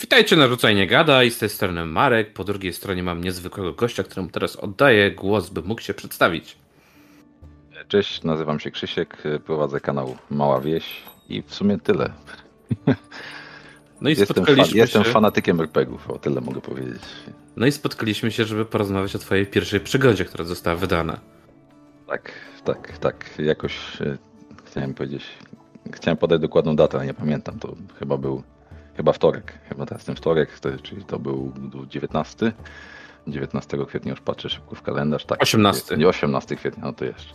Witajcie na Rzucaj Nie Gada i z tej strony Marek. Po drugiej stronie mam niezwykłego gościa, któremu teraz oddaję głos, by mógł się przedstawić. Cześć, nazywam się Krzysiek, prowadzę kanał Mała Wieś i w sumie tyle. No i Jestem, spotkaliśmy jestem się. fanatykiem RPGów, o tyle mogę powiedzieć. No i spotkaliśmy się, żeby porozmawiać o twojej pierwszej przygodzie, która została wydana. Tak, tak, tak. Jakoś e, chciałem powiedzieć, chciałem podać dokładną datę, ale nie pamiętam. To chyba był, chyba wtorek, chyba teraz ten wtorek, to, czyli to był 19. 19 kwietnia już patrzę szybko w kalendarz. Tak, 18. Nie 18 kwietnia, no to jeszcze.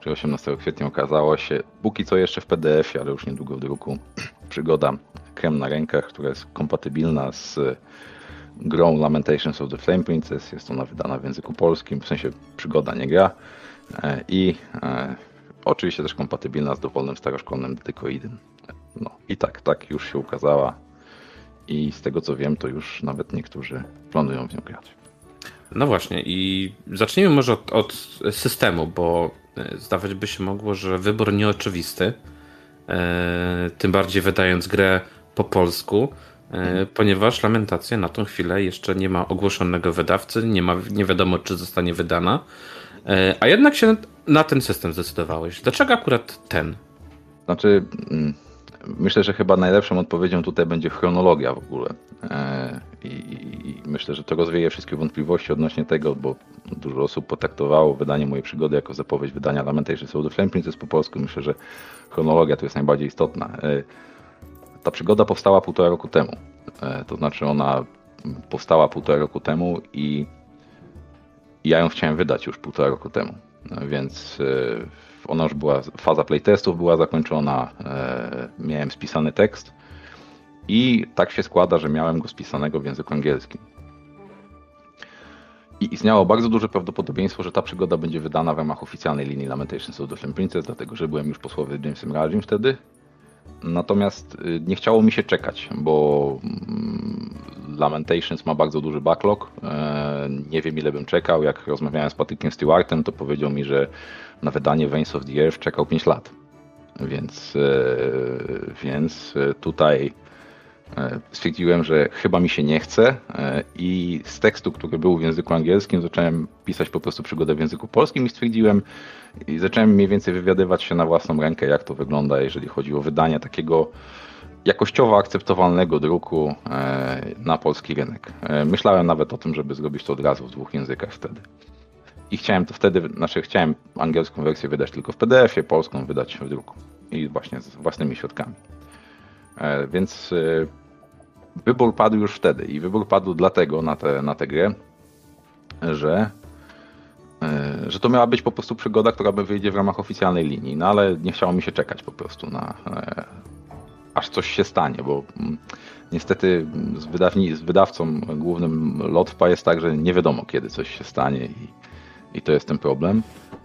Czyli 18 kwietnia okazało się, póki co jeszcze w PDF-ie, ale już niedługo w druku, przygoda Krem na rękach, która jest kompatybilna z grą Lamentations of the Flame Princess. Jest ona wydana w języku polskim, w sensie przygoda, nie gra. E, I e, oczywiście też kompatybilna z dowolnym staroszkolnym dedykoidem. No i tak, tak już się ukazała. I z tego co wiem, to już nawet niektórzy planują w nią grać. No właśnie, i zacznijmy może od, od systemu, bo e, zdawać by się mogło, że wybór nieoczywisty, e, tym bardziej wydając grę po polsku, e, ponieważ Lamentacja na tą chwilę jeszcze nie ma ogłoszonego wydawcy, nie, ma, nie wiadomo, czy zostanie wydana, a jednak się na ten system zdecydowałeś. Dlaczego akurat ten? Znaczy, mm, myślę, że chyba najlepszą odpowiedzią tutaj będzie chronologia w ogóle. E, I, i, I myślę, że to rozwieje wszystkie wątpliwości odnośnie tego, bo dużo osób potraktowało wydanie mojej przygody jako zapowiedź wydania Lamentations of the Flame Princess po polsku. Myślę, że chronologia tu jest najbardziej istotna. E, Ta przygoda powstała półtora roku temu. E, To znaczy ona powstała półtora roku temu i ja ją chciałem wydać już półtora roku temu. No Więc ona już była, faza playtestów była zakończona, e, miałem spisany tekst i tak się składa, że miałem go spisanego w języku angielskim. I istniało bardzo duże prawdopodobieństwo, że ta przygoda będzie wydana w ramach oficjalnej linii Lamentations of the Flame Princess, dlatego że byłem już po Jamesem Rajim wtedy. Natomiast y, nie chciało mi się czekać, bo mm, Lamentations ma bardzo duży backlog. E, Nie wiem ile bym czekał. Jak rozmawiałem z Patrykiem Stewartem, to powiedział mi, że na wydanie Veins of the Earth czekał 5 lat. Więc, e, więc tutaj e, stwierdziłem, że chyba mi się nie chce e, i z tekstu, który był w języku angielskim, zacząłem pisać po prostu przygodę w języku polskim i stwierdziłem, i zacząłem mniej więcej wywiadywać się na własną rękę, jak to wygląda, jeżeli chodzi o wydanie takiego jakościowo akceptowalnego druku na polski rynek. Myślałem nawet o tym, żeby zrobić to od razu w dwóch językach wtedy. I chciałem to wtedy, znaczy chciałem angielską wersję wydać tylko w PDF-ie, polską wydać w druku. I właśnie z własnymi środkami. E, Więc e, wybór padł już wtedy. I wybór padł dlatego na tę na grę, że e, że to miała być po prostu przygoda, która by wyjdzie w ramach oficjalnej linii, no ale nie chciało mi się czekać po prostu na aż coś się stanie, bo mm, niestety z, wydawni, z wydawcą głównym Lotwa jest tak, że nie wiadomo kiedy coś się stanie i, i to jest ten problem.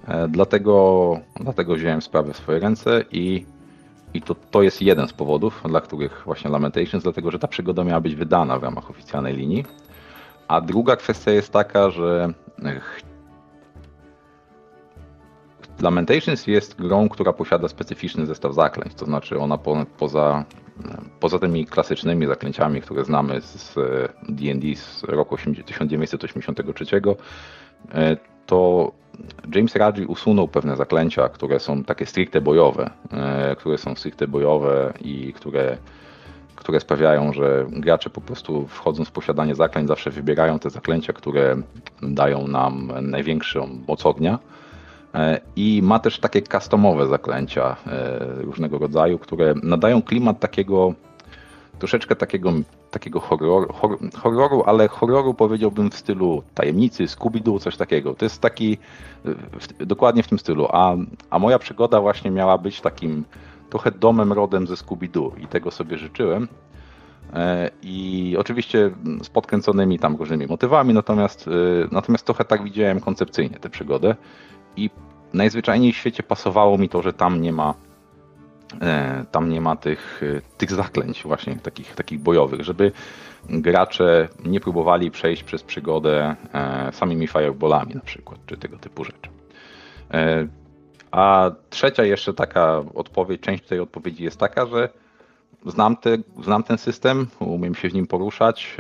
E, Dlatego, dlatego wziąłem sprawę w swoje ręce i, i to, to jest jeden z powodów, dla których właśnie Lamentations, dlatego że ta przygoda miała być wydana w ramach oficjalnej linii. A druga kwestia jest taka, że e, Lamentations jest grą, która posiada specyficzny zestaw zaklęć, to znaczy ona po, poza, poza tymi klasycznymi zaklęciami, które znamy z D&D z roku 80 1983, e, to James Raji usunął pewne zaklęcia, które są takie stricte bojowe, e, które są stricte bojowe i które, które sprawiają, że gracze po prostu wchodząc w posiadanie zaklęć zawsze wybierają te zaklęcia, które dają nam największą moc ognia. E, I ma też takie customowe zaklęcia e, różnego rodzaju, które nadają klimat takiego troszeczkę takiego, takiego horroru, hor, horroru, ale horroru powiedziałbym w stylu tajemnicy, Scooby-Doo, coś takiego. To jest taki w, dokładnie w tym stylu. A, a moja przygoda właśnie miała być takim trochę domem rodem ze Scooby-Doo i tego sobie życzyłem. E, I oczywiście z podkręconymi tam różnymi motywami, natomiast, e, natomiast trochę tak widziałem koncepcyjnie tę przygodę. I najzwyczajniej w świecie pasowało mi to, że tam nie ma tam nie ma tych, e, tych zaklęć właśnie takich, takich bojowych, żeby gracze nie próbowali przejść przez przygodę e, samymi fireballami na przykład, czy tego typu rzeczy. E, A trzecia jeszcze taka odpowiedź, część tej odpowiedzi jest taka, że znam, te, znam ten system, umiem się w nim poruszać.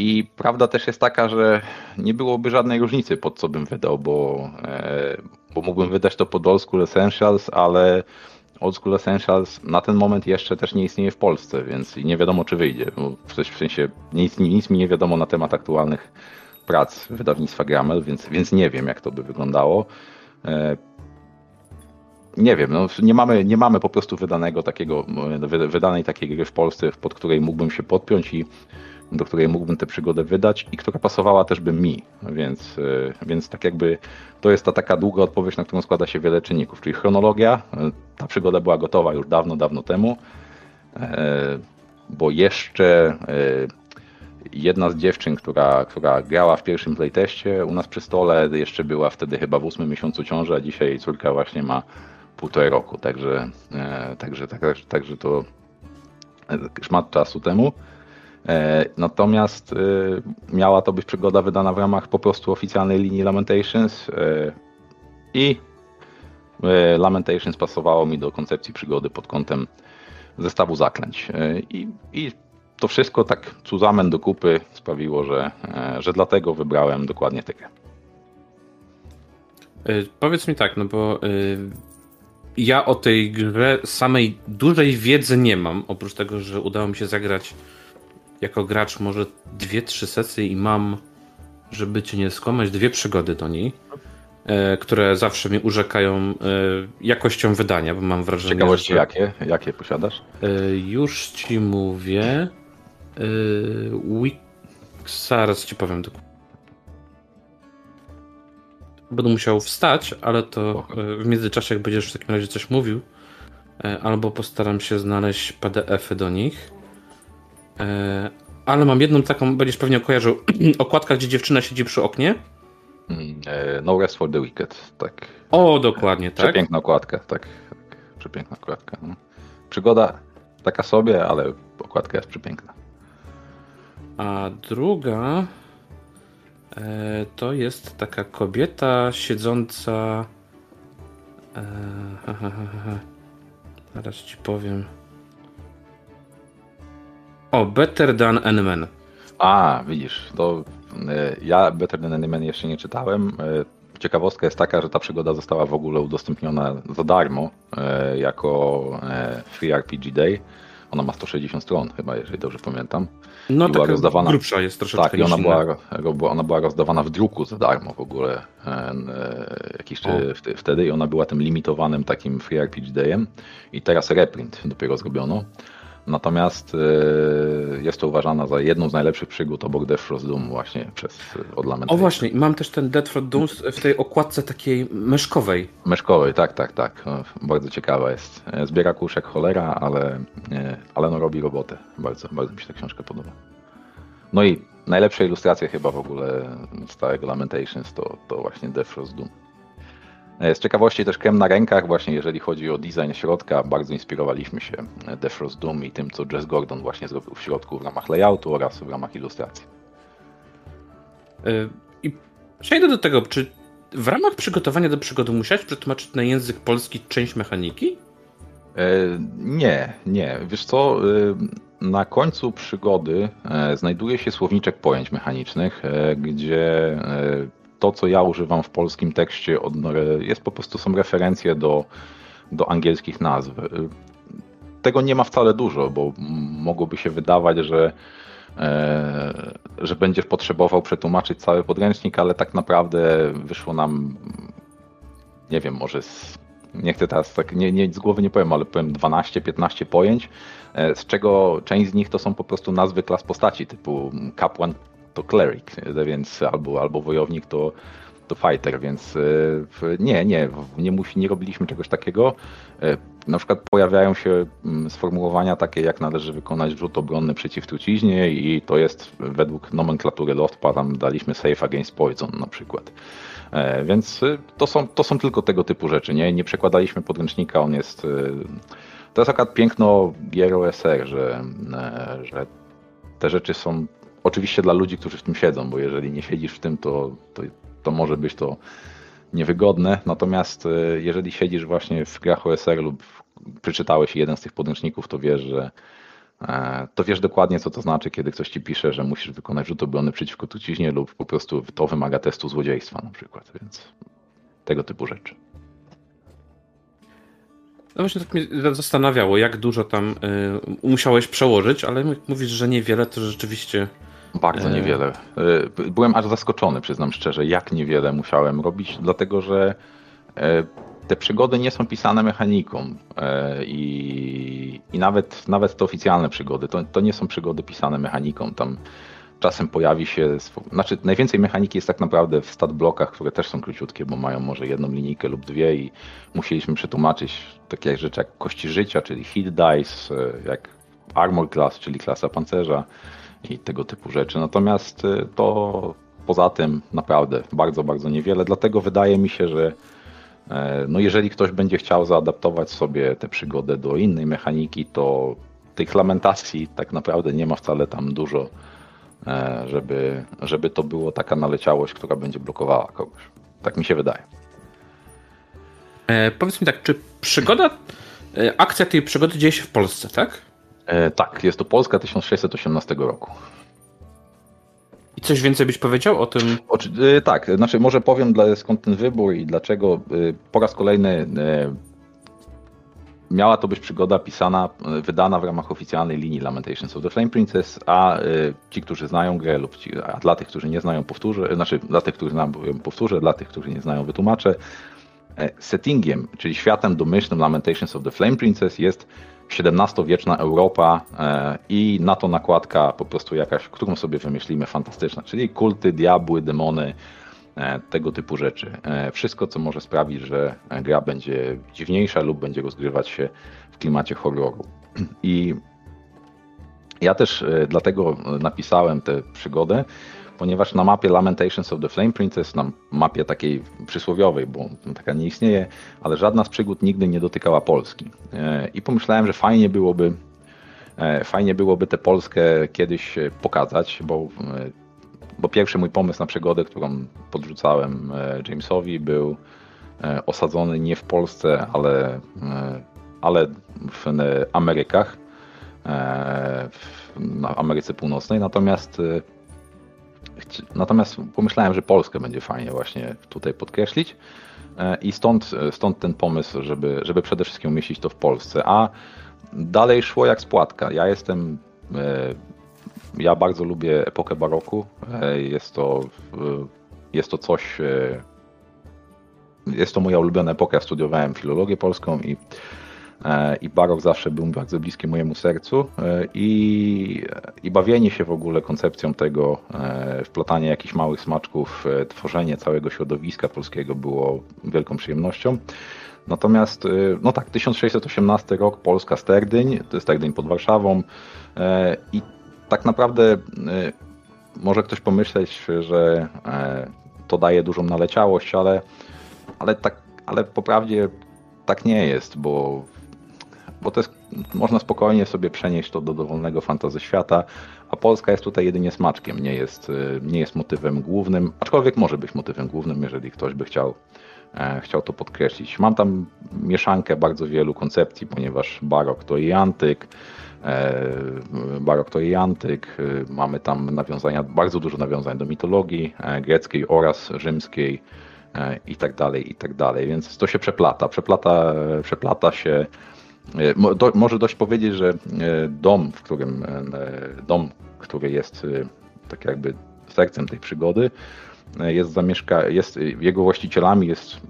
I prawda też jest taka, że nie byłoby żadnej różnicy, pod co bym wydał, bo, bo mógłbym wydać to pod Old School Essentials, ale Old School Essentials na ten moment jeszcze też nie istnieje w Polsce, więc nie wiadomo, czy wyjdzie. W sensie nic, nic mi nie wiadomo na temat aktualnych prac wydawnictwa Gramel, więc, więc nie wiem, jak to by wyglądało. E, nie wiem, no, nie, mamy, nie mamy po prostu wydanego takiego, wydanej takiej gry w Polsce, pod której mógłbym się podpiąć i do której mógłbym tę przygodę wydać i która pasowała też by mi, więc, e, więc tak jakby to jest ta taka długa odpowiedź, na którą składa się wiele czynników, czyli chronologia, e, ta przygoda była gotowa już dawno, dawno temu, bo jeszcze jedna z dziewczyn, która, która grała w pierwszym playteście u nas przy stole, jeszcze była wtedy chyba w ósmym miesiącu ciąży, a dzisiaj jej córka właśnie ma półtorej roku, także, e, także, także, także to e, szmat czasu temu. E, natomiast miała to być przygoda wydana w ramach po prostu oficjalnej linii Lamentations i Lamentations pasowało mi do koncepcji przygody pod kątem zestawu zaklęć. I, i to wszystko tak cuzamen do kupy sprawiło, że, e, że dlatego wybrałem dokładnie tę. E, powiedz mi tak, no bo ja o tej grze samej dużej wiedzy nie mam, oprócz tego, że udało mi się zagrać jako gracz może dwie, trzy sesje i mam, żeby cię nie skłamać, dwie przygody do niej, które zawsze mnie urzekają jakością wydania, bo mam wrażenie, Ciekawości że... jakie? Jakie posiadasz? Już ci mówię. Wix, zaraz ci powiem dokładnie. Będę musiał wstać, ale to w międzyczasie, jak będziesz w takim razie coś mówił, albo postaram się znaleźć PDF-y do nich. Yy, ale mam jedną taką, będziesz pewnie kojarzył, okładka, gdzie dziewczyna siedzi przy oknie. Mm, no Rest for the Wicked, tak. O, dokładnie, tak. Przepiękna okładka, tak. Przepiękna okładka. No. Przygoda taka sobie, ale okładka jest przepiękna. A druga e, to jest taka kobieta siedząca. E, Zaraz ci powiem. O, Better Than Man. A, widzisz, to e, ja Better Than Man jeszcze nie czytałem. E, ciekawostka jest taka, że ta przygoda została w ogóle udostępniona za darmo e, jako Free RPG Day. Ona ma 160 stron chyba, jeżeli dobrze pamiętam. No taka rozdawana, grubsza jest troszeczkę Tak, i ona była, ona była rozdawana w druku za darmo w ogóle jakiś wtedy i ona była tym limitowanym takim Free RPG Dayem i teraz reprint dopiero zrobiono. Natomiast e, jest to uważana za jedną z najlepszych przygód obok Death Frost Doom właśnie przez Odlament. O właśnie, mam też ten Death Frost Doom w tej okładce takiej meszkowej. Meszkowej, tak, tak, tak. Bardzo ciekawa jest. Zbiera kuszek cholera, ale, ale no robi robotę. Bardzo, bardzo mi się ta książka podoba. No i najlepsze ilustracje chyba w ogóle stałego Lamentations to, to właśnie Death Frost Doom. E, z ciekawości też krem na rękach, właśnie jeżeli chodzi o design środka, bardzo inspirowaliśmy się Death Frost Doom i tym, co Jess Gordon właśnie zrobił w środku w ramach layoutu oraz w ramach ilustracji. E, I przejdę do tego, czy w ramach przygotowania do przygody musiałeś przetłumaczyć na język polski część mechaniki? E, nie, nie. Wiesz co, na końcu przygody znajduje się słowniczek pojęć mechanicznych, gdzie to, co ja używam w polskim tekście, jest po prostu są referencje do, do angielskich nazw. Tego nie ma wcale dużo, bo mogłoby się wydawać, że, e, że będziesz potrzebował przetłumaczyć cały podręcznik, ale tak naprawdę wyszło nam, nie wiem, może z, nie chcę teraz tak, nie, nie, z głowy nie powiem, ale powiem 12-15 pojęć, e, z czego część z nich to są po prostu nazwy klas postaci, typu kapłan to cleric, więc albo, albo wojownik to, to fighter, więc e, nie, nie, nie, musi, nie robiliśmy czegoś takiego. E, na przykład pojawiają się mm, sformułowania takie, jak należy wykonać rzut obronny przeciw truciźnie i to jest według nomenklatury LOSTPA, tam daliśmy safe against poison na przykład. E, więc to są, to są tylko tego typu rzeczy, nie, nie przekładaliśmy podręcznika, on jest... To jest akurat piękno gier OSR, że, że te rzeczy są Oczywiście dla ludzi, którzy w tym siedzą, bo jeżeli nie siedzisz w tym, to, to, to może być to niewygodne. Natomiast e, jeżeli siedzisz właśnie w grach OSR lub przeczytałeś jeden z tych podręczników, to wiesz, że e, to wiesz dokładnie, co to znaczy, kiedy ktoś ci pisze, że musisz wykonać rzut obrony przeciwko truciźnie lub po prostu to wymaga testu złodziejstwa na przykład, więc tego typu rzeczy. No właśnie tak mnie zastanawiało, jak dużo tam y, musiałeś przełożyć, ale mówisz, że niewiele, to rzeczywiście... Bardzo e, niewiele. Y, byłem aż zaskoczony, przyznam szczerze, jak niewiele musiałem robić, dlatego że e, te przygody nie są pisane mechaniką e, i, i nawet, nawet te oficjalne przygody, to, to nie są przygody pisane mechaniką. Tam czasem pojawi się, znaczy najwięcej mechaniki jest tak naprawdę w stat blokach, które też są króciutkie, bo mają może jedną linijkę lub dwie i musieliśmy przetłumaczyć takie rzeczy jak kości życia, czyli hit dice, e, jak armor class, czyli klasa pancerza i tego typu rzeczy. Natomiast e, to poza tym naprawdę bardzo, bardzo niewiele, dlatego wydaje mi się, że e, no jeżeli ktoś będzie chciał zaadaptować sobie tę przygodę do innej mechaniki, to tych lamentacji tak naprawdę nie ma wcale tam dużo E, żeby, żeby to było taka naleciałość, która będzie blokowała kogoś. Tak mi się wydaje. E, powiedz mi tak, czy przygoda, e, akcja tej przygody dzieje się w Polsce, tak? E, tak, jest to Polska 1618 roku. I coś więcej byś powiedział o tym? Oczy, e, tak, znaczy może powiem dla, skąd ten wybór i dlaczego. E, po raz kolejny miała to być przygoda pisana, wydana w ramach oficjalnej linii Lamentations of the Flame Princess, a ci, którzy znają grę lub ci, a dla tych, którzy nie znają powtórzę, znaczy dla tych, którzy znają powtórzę, dla tych, którzy nie znają wytłumaczę. Settingiem, czyli światem domyślnym Lamentations of the Flame Princess jest XVII-wieczna Europa e, i na to nakładka po prostu jakaś, którą sobie wymyślimy, fantastyczna, czyli kulty, diabły, demony, E, tego typu rzeczy. E, wszystko, co może sprawić, że gra będzie dziwniejsza lub będzie rozgrywać się w klimacie horroru. I ja też dlatego napisałem tę przygodę, ponieważ na mapie Lamentations of the Flame Princess, na mapie takiej przysłowiowej, bo taka nie istnieje, ale żadna z przygód nigdy nie dotykała Polski. I pomyślałem, że fajnie byłoby fajnie byłoby tę Polskę kiedyś pokazać, bo bo pierwszy mój pomysł na przygodę, którą podrzucałem e, Jamesowi, był e, osadzony nie w Polsce, ale, e, ale w Amerykach, w Ameryce Północnej. Natomiast, natomiast pomyślałem, że Polskę będzie fajnie właśnie tutaj podkreślić. I stąd, stąd ten pomysł, żeby, żeby przede wszystkim umieścić to w Polsce. A dalej szło jak spłatka. Ja jestem ja bardzo lubię epokę baroku. E, jest to, jest to coś. E, jest to moja ulubiona epoka. Studiowałem filologię polską i, e, i barok zawsze był bardzo bliski mojemu sercu. I, I bawienie się w ogóle koncepcją tego, wplatanie jakichś małych smaczków, tworzenie całego środowiska polskiego było wielką przyjemnością. Natomiast, no tak, 1618 rok, Polska Sterdyń, to jest Sterdyń pod Warszawą i tak naprawdę może ktoś pomyśleć, że e, to daje dużą naleciałość, ale, ale, tak, ale po prawdzie tak nie jest, bo, bo to jest, można spokojnie sobie przenieść to do dowolnego fantazy świata, a Polska jest tutaj jedynie smaczkiem, nie jest, y, nie jest motywem głównym, aczkolwiek może być motywem głównym, jeżeli ktoś by chciał, e, chciał to podkreślić. Mam tam mieszankę bardzo wielu koncepcji, ponieważ barok to i antyk, E, barok to i antyk. E, mamy tam nawiązania, bardzo dużo nawiązań do mitologii e, greckiej oraz rzymskiej i tak dalej, i tak dalej. Więc to się przeplata. Przeplata, przeplata się. Do, może dość powiedzieć, że dom, w którym dom, który jest tak jakby sercem tej przygody, jest zamieszka, jest, jego właścicielami jest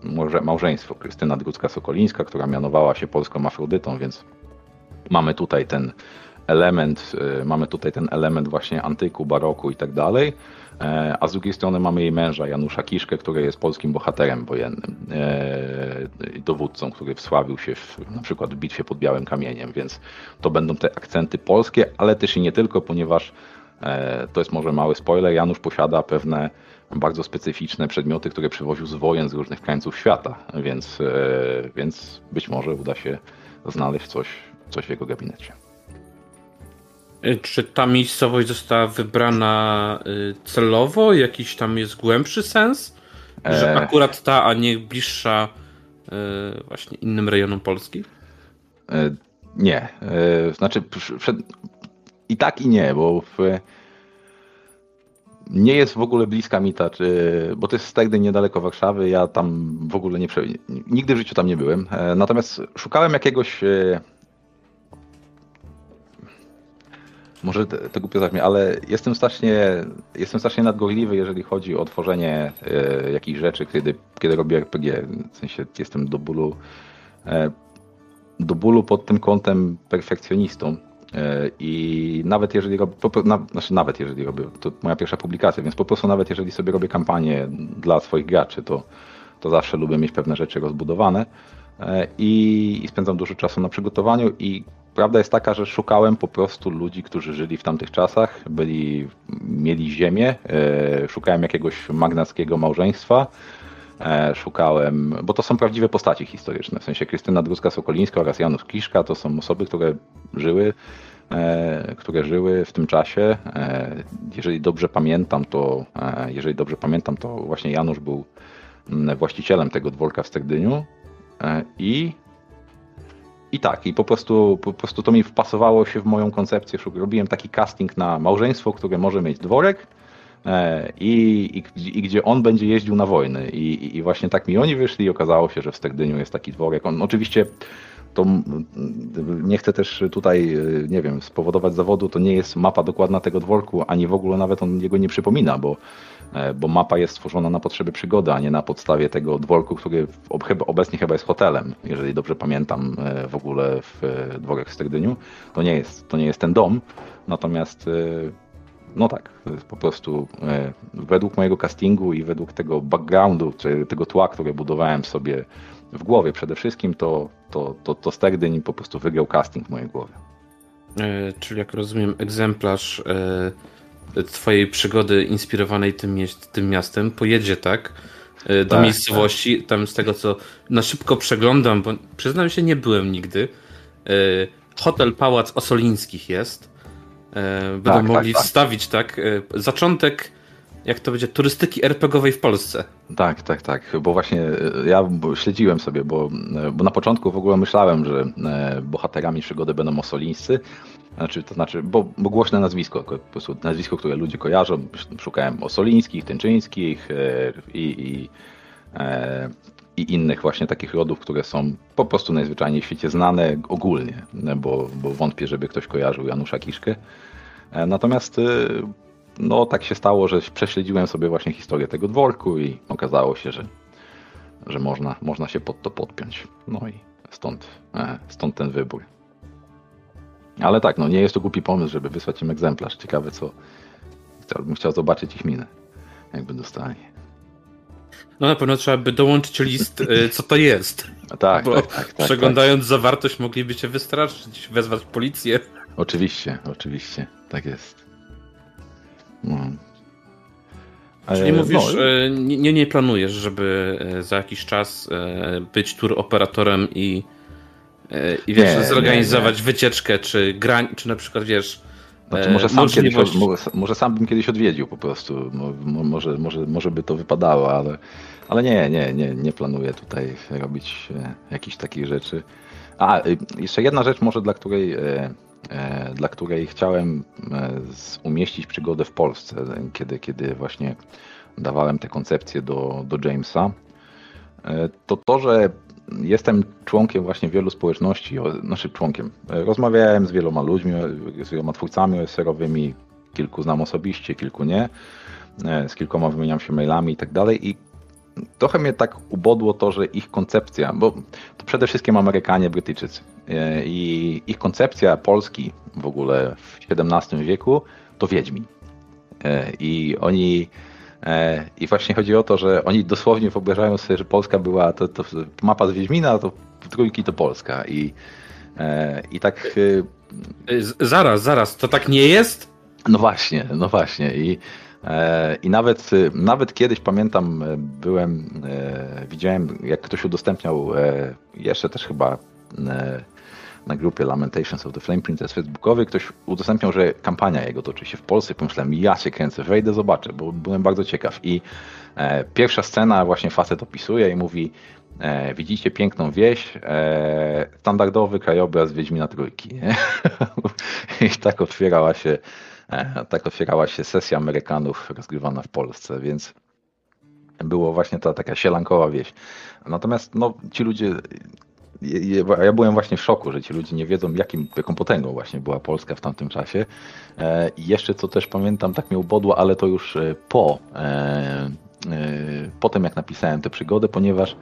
małżeństwo Krystyna Drucka-Sokolińska, która mianowała się polską Afrodytą, więc mamy tutaj ten element, mamy tutaj ten element właśnie antyku, baroku i tak dalej, e, a z drugiej strony mamy jej męża Janusza Kiszkę, który jest polskim bohaterem wojennym, e, dowódcą, który wsławił się w, na przykład w bitwie pod Białym Kamieniem, więc to będą te akcenty polskie, ale też i nie tylko, ponieważ e, to jest może mały spoiler, Janusz posiada pewne bardzo specyficzne przedmioty, które przywoził z wojen z różnych krańców świata, więc, więc być może uda się znaleźć coś coś w jego gabinecie. E, czy ta miejscowość została wybrana y, celowo? Jakiś tam jest głębszy sens? Że e. akurat ta, a nie bliższa y, właśnie innym rejonom Polski? Nie. Znaczy, przed... i tak i nie, bo w... nie jest w ogóle bliska mi ta, czy... bo to jest wtedy niedaleko Warszawy. Ja tam w ogóle nie. Nigdy w życiu tam nie byłem. Natomiast szukałem jakiegoś może to głupio zabrzmi, ale jestem strasznie, jestem strasznie nadgorliwy, jeżeli chodzi o tworzenie e, jakichś rzeczy, kiedy, kiedy robię RPG. W sensie jestem do bólu, e, do bólu pod tym kątem perfekcjonistą. E, I nawet jeżeli robię, na, znaczy nawet jeżeli robię, to moja pierwsza publikacja, więc po prostu nawet jeżeli sobie robię kampanię dla swoich graczy, to, to zawsze lubię mieć pewne rzeczy rozbudowane i, i spędzam dużo czasu na przygotowaniu i prawda jest taka, że szukałem po prostu ludzi, którzy żyli w tamtych czasach, byli, mieli ziemię, e, szukałem jakiegoś magnackiego małżeństwa, e, szukałem, bo to są prawdziwe postaci historyczne, w sensie Krystyna Druska-Sokolińska oraz Janusz Kiszka, to są osoby, które żyły, e, które żyły w tym czasie. Jeżeli dobrze pamiętam, to jeżeli dobrze pamiętam, to właśnie Janusz był właścicielem tego dworka w Sterdyniu i i tak, i po prostu, po prostu to mi wpasowało się w moją koncepcję. Robiłem taki casting na małżeństwo, które może mieć dworek e, i, i, i gdzie on będzie jeździł na wojny. I, I, właśnie tak mi oni wyszli i okazało się, że w Stegdyniu jest taki dworek. On oczywiście to nie chcę też tutaj, e, nie wiem, spowodować zawodu, to nie jest mapa dokładna tego dworku, ani w ogóle nawet on jego nie przypomina, bo bo mapa jest stworzona na potrzeby przygody, a nie na podstawie tego dworku, który obecnie chyba jest hotelem, jeżeli dobrze pamiętam e, w ogóle w e, dworek w Sterdyniu. To nie jest, to nie jest ten dom, natomiast no tak, po prostu według mojego castingu i według tego backgroundu, czy tego tła, które budowałem sobie w głowie przede wszystkim, to, to, to, to Sterdyń po prostu wygrał casting w mojej głowie. Czyli jak rozumiem, egzemplarz twojej przygody inspirowanej tym, tym miastem pojedzie, tak? E, do tak, miejscowości, tak. tam z tego co na szybko przeglądam, bo przyznam się, nie byłem nigdy. E, hotel Pałac Osolińskich jest. E, będą tak, tak mogli tak, wstawić, tak? Zaczątek, jak to będzie, turystyki RPGowej w Polsce. Tak, tak, tak, bo właśnie ja śledziłem sobie, bo, bo na początku w ogóle myślałem, że bohaterami przygody będą osolińscy, znaczy, to znaczy, bo, bo głośne nazwisko, po prostu nazwisko, które ludzie kojarzą. Szukałem Osolińskich, Tęczyńskich e, i, i, e, i innych właśnie takich rodów, które są po prostu najzwyczajniej w świecie znane ogólnie, bo, bo wątpię, żeby ktoś kojarzył Janusza Kiszkę. E, natomiast no tak się stało, że prześledziłem sobie właśnie historię tego dworku i okazało się, że, że można, można się pod to podpiąć. No i stąd, stąd ten wybór. Ale tak, no nie jest to głupi pomysł, żeby wysłać im egzemplarz. Ciekawe co. Chciałbym chciał zobaczyć ich minę, jakby dostali. No na pewno trzeba by dołączyć list, y, co to jest. tak, Bo tak, tak, tak, Przeglądając tak. zawartość mogliby cię wystraszyć, wezwać policję. Oczywiście, oczywiście, tak jest. No. Czyli mówisz, no. nie, nie planujesz, żeby e, za jakiś czas być tur operatorem i i wiesz, nie, zorganizować nie, nie. wycieczkę, czy grań, czy na przykład wiesz. Znaczy, może, sam kiedyś, może sam bym kiedyś odwiedził po prostu. Może, może, może by to wypadało, ale, ale nie, nie, nie, nie planuję tutaj robić e, jakichś takich rzeczy. A, y, jeszcze jedna rzecz może, dla której, e, dla której chciałem umieścić przygodę w Polsce, kiedy, kiedy właśnie dawałem te koncepcje do, do Jamesa, to to, że jestem członkiem właśnie wielu społeczności, znaczy członkiem. Rozmawiałem z wieloma ludźmi, z wieloma twórcami OSR-owymi, kilku znam osobiście, kilku nie. Z kilkoma wymieniam się mailami i tak dalej i trochę mnie tak ubodło to, że ich koncepcja, bo to przede wszystkim Amerykanie, Brytyjczycy i ich koncepcja Polski w ogóle w XVII wieku to Wiedźmin. I oni E, I właśnie chodzi o to, że oni dosłownie wyobrażają sobie, że Polska była, to, to mapa z Wiedźmina, to trójki to Polska. I, e, i tak. E, zaraz, zaraz, to tak nie jest? No właśnie, no właśnie. I, i nawet, nawet kiedyś pamiętam, byłem, widziałem, jak ktoś udostępniał jeszcze też chyba na grupie Lamentations of the Flame Princess facebookowej, ktoś udostępniał, że kampania jego toczy się w Polsce. Pomyślałem, ja się kręcę, wejdę, zobaczę, bo byłem bardzo ciekaw. I e, pierwsza scena właśnie facet opisuje i mówi, E, widzicie piękną wieś, e, standardowy krajobraz Wiedźmina Trójki. Nie? I tak otwierała się e, tak otwierała się sesja Amerykanów rozgrywana w Polsce, więc było właśnie ta taka sielankowa wieś. Natomiast no, ci ludzie, ja byłem właśnie w szoku, że ci ludzie nie wiedzą, jakim, jaką potęgą właśnie była Polska w tamtym czasie. I jeszcze co też pamiętam, tak mnie ubodło, ale to już po, po tym jak napisałem tę przygodę, ponieważ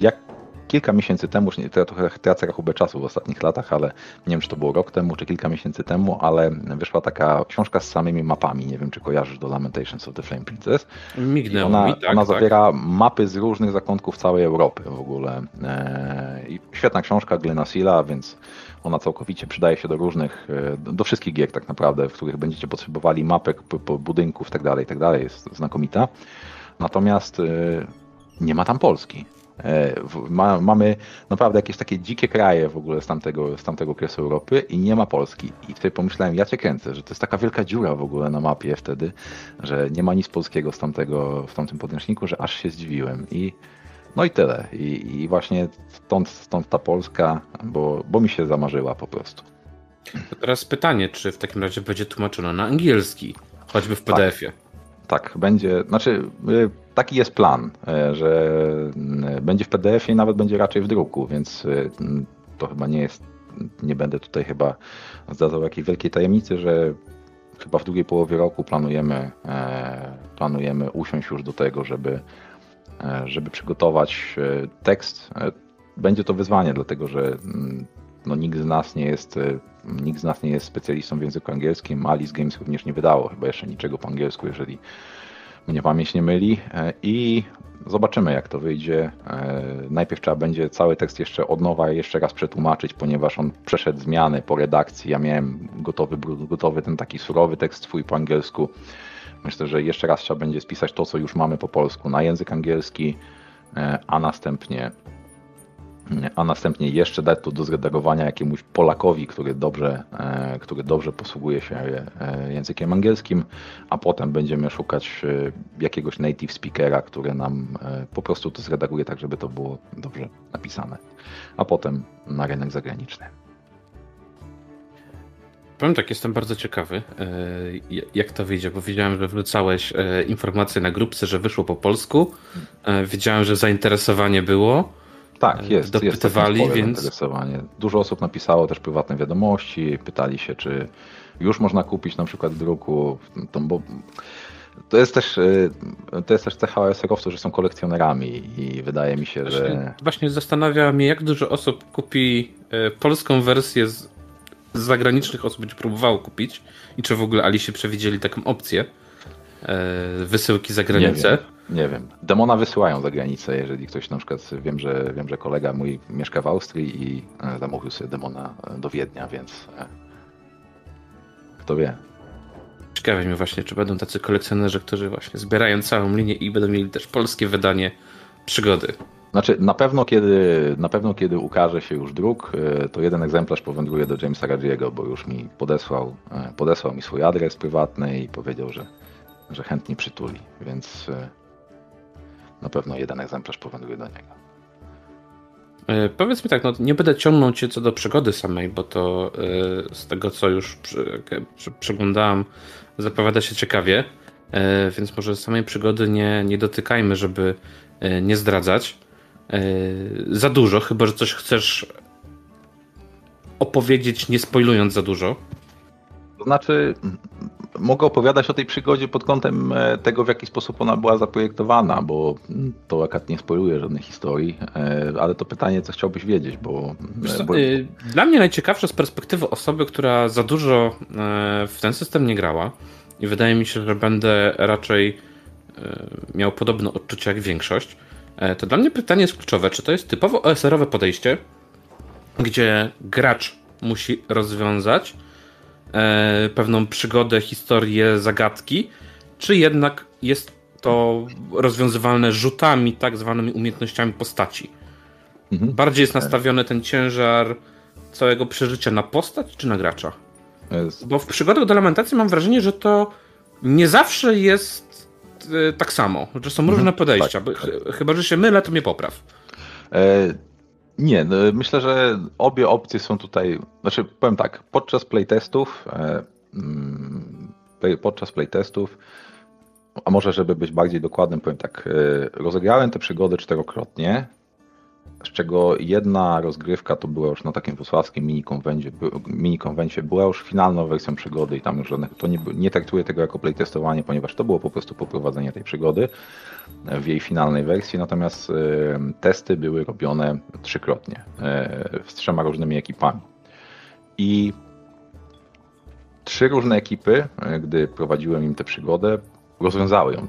jak kilka miesięcy temu, już nie, trochę tracę rachubę czasu w ostatnich latach, ale nie wiem, czy to było rok temu, czy kilka miesięcy temu, ale wyszła taka książka z samymi mapami. Nie wiem, czy kojarzysz do Lamentations of the Flame Princess. Mignęło ona, mi, tak, ona tak. zawiera mapy z różnych zakątków całej Europy w ogóle. I świetna książka Glena Silla, więc ona całkowicie przydaje się do różnych, e, do wszystkich gier tak naprawdę, w których będziecie potrzebowali mapek, budynków tak dalej, tak dalej. Jest znakomita. Natomiast e, nie ma tam Polski. E, ma, mamy naprawdę jakieś takie dzikie kraje w ogóle z tamtego, z tamtego okresu Europy i nie ma Polski. I wtedy pomyślałem, ja cię kręcę, że to jest taka wielka dziura w ogóle na mapie wtedy, że nie ma nic polskiego z tamtego, w tamtym podręczniku, że aż się zdziwiłem. I no i tyle. I, i właśnie stąd, stąd ta Polska, bo, bo mi się zamarzyła po prostu. To teraz pytanie, czy w takim razie będzie tłumaczone na angielski, choćby w PDF-ie? Tak, tak będzie, znaczy y, taki jest plan, e, że mm, będzie w PDF-ie i nawet będzie raczej w druku, więc y, to chyba nie jest, nie będę tutaj chyba zdradzał jakiejś wielkiej tajemnicy, że chyba w drugiej połowie roku planujemy, e, planujemy usiąść już do tego, żeby, e, żeby przygotować tekst. Będzie to wyzwanie, dlatego że mm, no, nikt z nas nie jest nikt z nas nie jest specjalistą w języku angielskim. Alice Games również nie wydało chyba jeszcze niczego po angielsku, jeżeli mnie pamięć nie myli. E, I zobaczymy, jak to wyjdzie. E, najpierw trzeba będzie cały tekst jeszcze od nowa jeszcze raz przetłumaczyć, ponieważ on przeszedł zmiany po redakcji. Ja miałem gotowy, gotowy ten taki surowy tekst swój po angielsku. Myślę, że jeszcze raz trzeba będzie spisać to, co już mamy po polsku na język angielski, e, a następnie a następnie jeszcze dać to do zredagowania jakiemuś Polakowi, który dobrze, e, który dobrze posługuje się e, językiem angielskim, a potem będziemy szukać e, jakiegoś native speakera, który nam po prostu to zredaguje tak, żeby to było dobrze napisane, a potem na rynek zagraniczny. Powiem tak, jestem bardzo ciekawy, jak to wyjdzie, bo widziałem, że wrzucałeś informacje na grupce, że wyszło po polsku. Wiedziałem, że zainteresowanie było. Tak, jest. Dopytywali, jest więc. Dużo osób napisało też prywatne wiadomości, pytali się, czy już można kupić na przykład w druku, to, bo to jest też, y, to jest też cecha OSR-owców, że są kolekcjonerami i wydaje mi się, właśnie, że... Właśnie zastanawia mnie, jak dużo osób kupi y, polską wersję z, z zagranicznych osób będzie próbowało kupić i czy w ogóle Alicie przewidzieli taką opcję y, wysyłki za granicę. Nie wiem. Demona wysyłają za granicę, jeżeli ktoś na przykład, wiem, że wiem, że kolega mój mieszka w Austrii i e, zamówił sobie demona e, do Wiednia, więc e, kto wie. Ciekawe mnie właśnie, czy będą tacy kolekcjonerzy, którzy właśnie zbierają całą linię i będą mieli też polskie wydanie przygody. Znaczy, na pewno kiedy, na pewno kiedy ukaże się już druk, to jeden egzemplarz powędruje do Jamesa Radziego, bo już mi podesłał, podesłał mi swój adres prywatny i powiedział, że, że chętnie przytuli, więc na pewno jeden egzemplarz powędruje do niego. E, powiedz mi tak, no nie będę ciągnął cię co do przygody samej, bo to e, z tego co już przy, przy, przeglądałem, zapowiada się ciekawie, e, więc może samej przygody nie, nie dotykajmy, żeby nie zdradzać za dużo, chyba że coś chcesz opowiedzieć, nie spoilując za dużo. To znaczy, mogę opowiadać o tej przygodzie pod kątem e, tego, w jaki sposób ona była zaprojektowana, bo to akurat nie spoiluje żadnej historii, e, ale to pytanie, co chciałbyś wiedzieć, bo... Co, bo... Dla mnie najciekawsze z perspektywy osoby, która za dużo e, w ten system nie grała i wydaje mi się, że będę raczej miał podobne odczucia jak większość, to dla mnie pytanie jest kluczowe, czy to jest typowo OSR-owe podejście, gdzie gracz musi rozwiązać e, pewną przygodę, historię, zagadki, czy jednak jest to rozwiązywalne rzutami, tak zwanymi umiejętnościami postaci. mhm. bardziej jest nastawiony ten ciężar całego przeżycia na postać czy na gracza? Jest. Bo w przygodach do lamentacji mam wrażenie, że to nie zawsze jest e, tak samo, że są różne mhm. podejścia. Tak, tak. Chyba, że się mylę, to mnie popraw. Nie, no, myślę, że obie opcje są tutaj. Znaczy, powiem tak, podczas playtestów, e, mm, podczas playtestów, a może żeby być bardziej dokładnym, powiem tak, e, rozegrałem tę przygodę czterokrotnie z czego jedna rozgrywka to była już na takim wrocławskim mini-konwencie, mini była już finalną wersją przygody i tam już żadnych, to nie, nie traktuję tego jako playtestowanie, ponieważ to było po prostu poprowadzenie tej przygody w jej finalnej wersji, natomiast y, testy były robione trzykrotnie y, z trzema różnymi ekipami. I trzy różne ekipy, y, gdy prowadziłem im tę przygodę, rozwiązały ją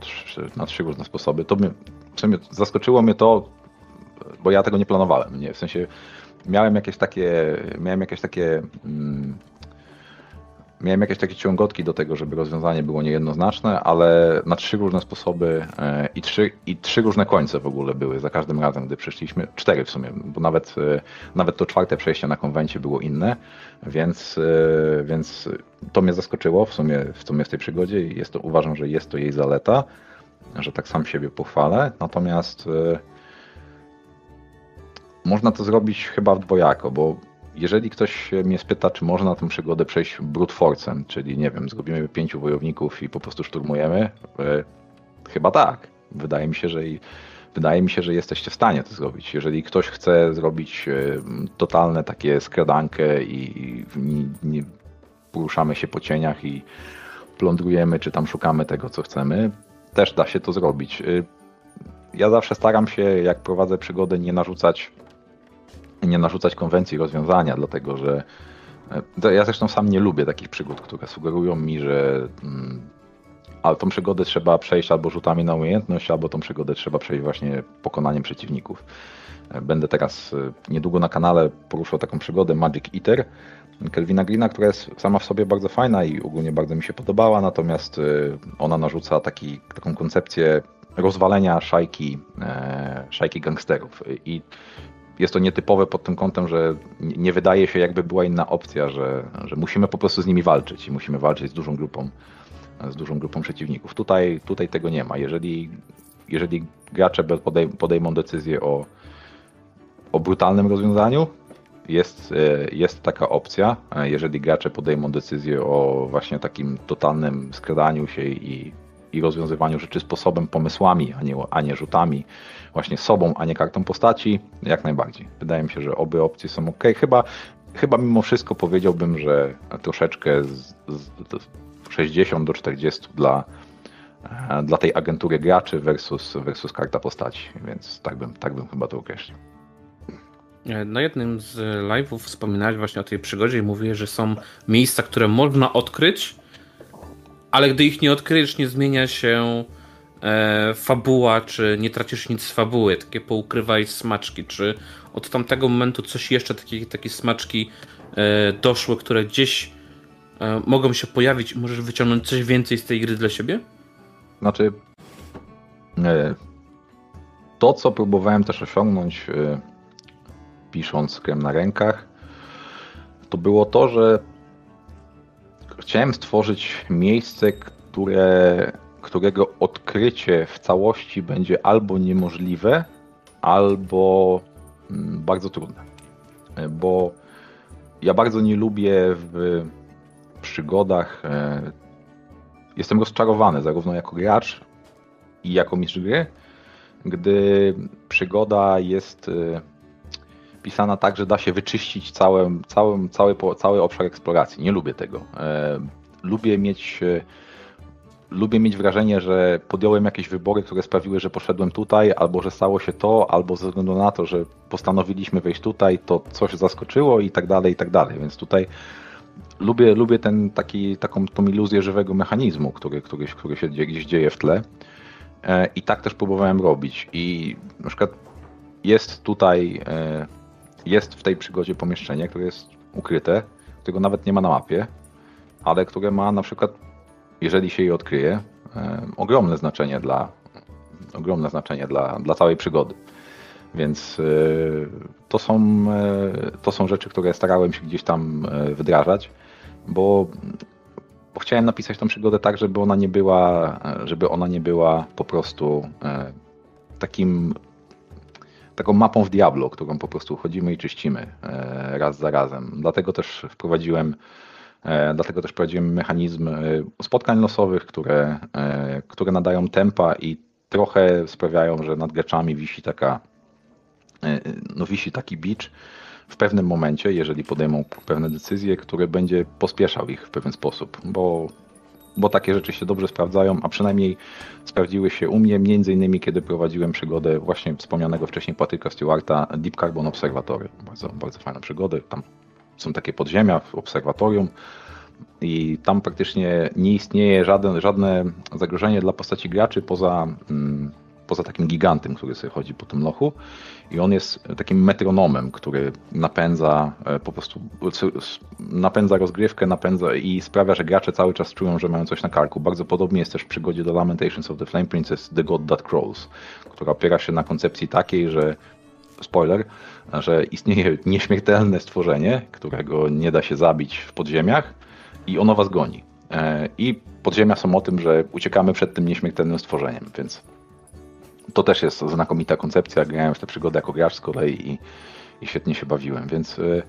na trzy różne sposoby. To mnie, zaskoczyło mnie to, bo ja tego nie planowałem, nie, w sensie miałem jakieś takie, miałem jakieś takie mm, miałem jakieś takie ciągotki do tego, żeby rozwiązanie było niejednoznaczne, ale na trzy różne sposoby e, i trzy, i trzy różne końce w ogóle były za każdym razem, gdy przeszliśmy, cztery w sumie, bo nawet, e, nawet to czwarte przejście na konwencie było inne, więc, e, więc to mnie zaskoczyło w sumie, w sumie w tej przygodzie i jest to, uważam, że jest to jej zaleta, że tak sam siebie pochwalę, natomiast można to zrobić chyba w dwojako, bo jeżeli ktoś mnie spyta, czy można tę przygodę przejść brute forcem, czyli nie wiem, zrobimy pięciu wojowników i po prostu szturmujemy, e, chyba tak. Wydaje mi się, że i wydaje mi się, że jesteście w stanie to zrobić. Jeżeli ktoś chce zrobić e, totalne takie skradankę i nie poruszamy się po cieniach i plądrujemy, czy tam szukamy tego, co chcemy, też da się to zrobić. E, ja zawsze staram się, jak prowadzę przygodę, nie narzucać nie narzucać konwencji rozwiązania, dlatego że e, ja zresztą sam nie lubię takich przygód, które sugerują mi, że mm, ale tą przygodę trzeba przejść albo rzutami na umiejętność, albo tą przygodę trzeba przejść właśnie pokonaniem przeciwników. E, będę teraz e, niedługo na kanale poruszał taką przygodę Magic Eater Kelvina Greena, która jest sama w sobie bardzo fajna i ogólnie bardzo mi się podobała, natomiast ona narzuca taki, taką koncepcję rozwalenia szajki, szajki gangsterów. I jest to nietypowe pod tym kątem, że nie wydaje się jakby była inna opcja, że, że musimy po prostu z nimi walczyć i musimy walczyć z dużą grupą, z dużą grupą przeciwników. Tutaj, tutaj tego nie ma. Jeżeli, jeżeli gracze podejmą decyzję o, o brutalnym rozwiązaniu, jest, jest taka opcja. Jeżeli gracze podejmą decyzję o właśnie takim totalnym skradaniu się i, i rozwiązywaniu rzeczy sposobem, pomysłami, a nie, a nie rzutami, właśnie sobą, a nie kartą postaci, jak najbardziej. Wydaje mi się, że obie opcje są ok. Chyba, chyba mimo wszystko powiedziałbym, że troszeczkę z, z 60 do 40 dla, e, dla tej agentury graczy versus, versus karta postaci, więc tak bym, tak bym chyba to określił. E, na jednym z live'ów wspominałeś właśnie o tej przygodzie i mówiłeś, że są miejsca, które można odkryć, ale gdy ich nie odkryjesz, nie zmienia się e, fabuła, czy nie tracisz nic z fabuły, takie poukrywaj smaczki, czy od tamtego momentu coś jeszcze, takie, takie smaczki e, doszły, które gdzieś e, mogą się pojawić i możesz wyciągnąć coś więcej z tej gry dla siebie? Znaczy, e, to co próbowałem też osiągnąć e, pisząc krem na rękach, to było to, że chciałem stworzyć miejsce, które którego odkrycie w całości będzie albo niemożliwe, albo mm, bardzo trudne. E, bo ja bardzo nie lubię w przygodach. E, jestem rozczarowany zarówno jako gracz i jako mistrz gry, gdy przygoda jest e, pisana tak, że da się wyczyścić cały, cały, cały, cały obszar eksploracji. Nie lubię tego. Lubię mieć lubię mieć wrażenie, że podjąłem jakieś wybory, które sprawiły, że poszedłem tutaj, albo że stało się to, albo ze względu na to, że postanowiliśmy wejść tutaj, to coś zaskoczyło i tak dalej, i tak dalej. Więc tutaj lubię, lubię ten, taki, taką tą iluzję żywego mechanizmu, który, który, który się gdzieś dzieje w tle. E, I tak też próbowałem robić. I na przykład jest tutaj, e, jest w tej przygodzie pomieszczenie, które jest ukryte, którego nawet nie ma na mapie, ale które ma na przykład jeżeli się je odkryje, ogromne znaczenie dla, ogromne znaczenie dla, dla całej przygody. Więc to są, to są rzeczy, które starałem się gdzieś tam wdrażać, bo, bo chciałem napisać tą przygodę tak, żeby ona nie była, żeby ona nie była po prostu takim taką mapą w Diablo, którą po prostu chodzimy i czyścimy e, raz za razem. Dlatego też wprowadziłem e, Dlatego też prowadziłem mechanizm e, spotkań losowych, które, które nadają tempa i trochę sprawiają, że nad graczami wisi taka no wisi taki bicz w pewnym momencie, jeżeli podejmą pewne decyzje, który będzie pospieszał ich w pewien sposób, bo bo takie rzeczy się dobrze sprawdzają, a przynajmniej sprawdziły się u mnie, między innymi kiedy prowadziłem przygodę właśnie wspomnianego wcześniej Patryka Stewarta Deep Carbon Observatory. Bardzo, bardzo fajna przygoda. Tam są takie podziemia w obserwatorium i tam praktycznie nie istnieje żadne zagrożenie dla postaci graczy poza mm, poza takim gigantem, który sobie chodzi po tym lochu i on jest takim metronomem, który napędza e, po prostu napędza rozgrywkę, napędza i sprawia, że gracze cały czas czują, że mają coś na karku. Bardzo podobnie jest też w przygodzie do Lamentations of the Flame Princess The God That Crawls, która opiera się na koncepcji takiej, że spoiler, że istnieje nieśmiertelne stworzenie, którego nie da się zabić w podziemiach i ono was goni. E, I podziemia są o tym, że uciekamy przed tym nieśmiertelnym stworzeniem, więc to też jest znakomita koncepcja. Grałem w tę przygodę jako gracz z kolei i, i świetnie się bawiłem, więc y,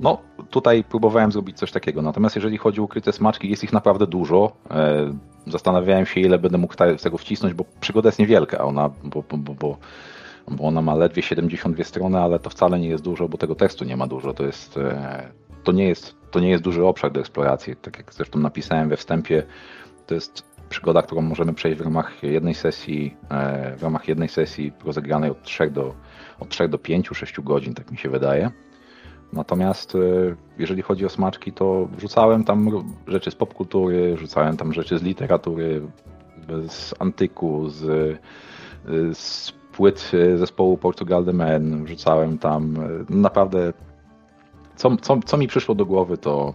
no tutaj próbowałem zrobić coś takiego. Natomiast jeżeli chodzi o ukryte smaczki, jest ich naprawdę dużo. E, zastanawiałem się, ile będę mógł tego wcisnąć, bo przygoda jest niewielka, ona, bo, bo, bo, bo ona ma ledwie 72 strony, ale to wcale nie jest dużo, bo tego tekstu nie ma dużo. To jest, e, to nie jest, to nie jest duży obszar do eksploracji. Tak jak zresztą napisałem we wstępie, to jest przygoda, którą możemy przejść w ramach jednej sesji, e, w ramach jednej sesji rozegranej od 3 do, od 3 do 5, 6 godzin, tak mi się wydaje. Natomiast e, jeżeli chodzi o smaczki, to wrzucałem tam rzeczy z popkultury, rzucałem tam rzeczy z literatury, z antyku, z, e, z płyt zespołu Portugal The Men, wrzucałem tam naprawdę co, co, co mi przyszło do głowy, to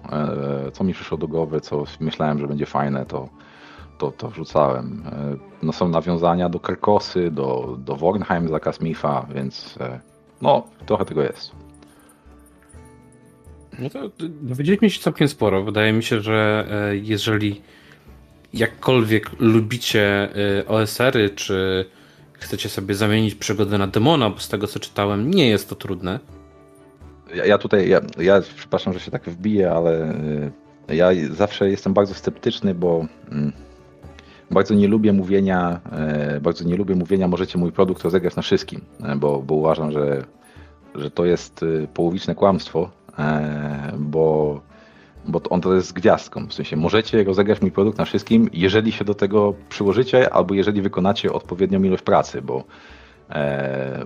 co mi przyszło do głowy, co myślałem, że będzie fajne, to, to, to wrzucałem. E, no, są nawiązania do Kerkosy, do, do Wornheim za więc e, no, trochę tego jest. No to dowiedzieliśmy się całkiem sporo. Wydaje mi się, że e, jeżeli jakkolwiek lubicie OSR-y, czy chcecie sobie zamienić przygodę na demona, bo z tego co czytałem, nie jest to trudne. Ja, ja tutaj, ja, ja przepraszam, że się tak wbiję, ale ja zawsze jestem bardzo sceptyczny, bo mm, bardzo nie lubię mówienia, e, bardzo nie lubię mówienia, możecie mój produkt rozegrać na wszystkim, e, bo, bo uważam, że, że to jest e, połowiczne kłamstwo, bo, bo on to jest gwiazdką. W sensie możecie rozegrać mój produkt na wszystkim, jeżeli się do tego przyłożycie, albo jeżeli wykonacie odpowiednią ilość pracy, bo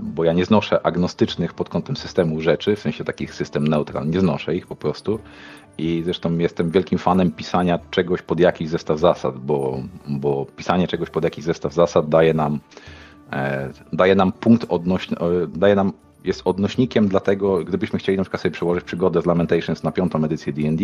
bo ja nie znoszę agnostycznych pod kątem systemu rzeczy, w sensie takich system neutral, nie znoszę ich po prostu. I zresztą jestem wielkim fanem pisania czegoś pod jakiś zestaw zasad, bo, bo pisanie czegoś pod jakiś zestaw zasad daje nam, e, daje nam punkt odnośny, e, daje nam, jest odnośnikiem dlatego, gdybyśmy chcieli na przykład sobie przełożyć przygodę z Lamentations na piątą edycję D&D,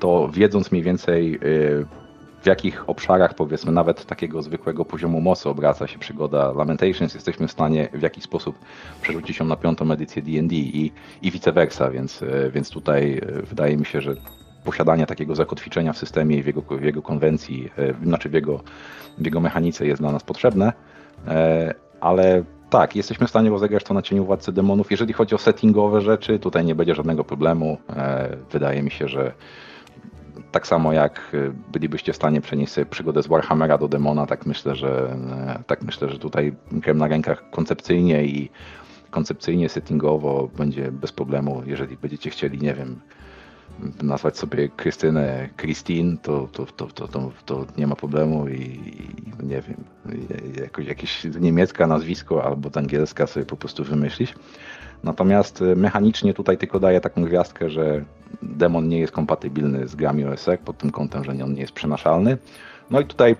to wiedząc mniej więcej e, w jakich obszarach, powiedzmy, nawet takiego zwykłego poziomu mocy obraca się przygoda Lamentations, jesteśmy w stanie w jakiś sposób przerzucić ją na piątą edycję D&D i, i vice versa, więc, e, więc tutaj e, wydaje mi się, że posiadanie takiego zakotwiczenia w systemie i w jego, w jego konwencji, e, znaczy w jego, w jego mechanice jest dla nas potrzebne, ale tak, jesteśmy w stanie rozegrać to na cieniu Władcy Demonów. Jeżeli chodzi o settingowe rzeczy, tutaj nie będzie żadnego problemu. Wydaje mi się, że tak samo jak y, bylibyście w stanie przenieść sobie przygodę z Warhammera do Demona, tak myślę, że y, tak myślę, że tutaj krem na rękach koncepcyjnie i koncepcyjnie, settingowo będzie bez problemu, jeżeli będziecie chcieli, nie wiem, nazwać sobie Krystynę Christine, to, to, to, to, to, to nie ma problemu i, i nie wiem, jakoś, jakieś niemiecka nazwisko albo angielska sobie po prostu wymyślić. Natomiast y, mechanicznie tutaj tylko daję taką gwiazdkę, że demon nie jest kompatybilny z grami OSR pod tym kątem, że on nie jest przenaszalny. No i tutaj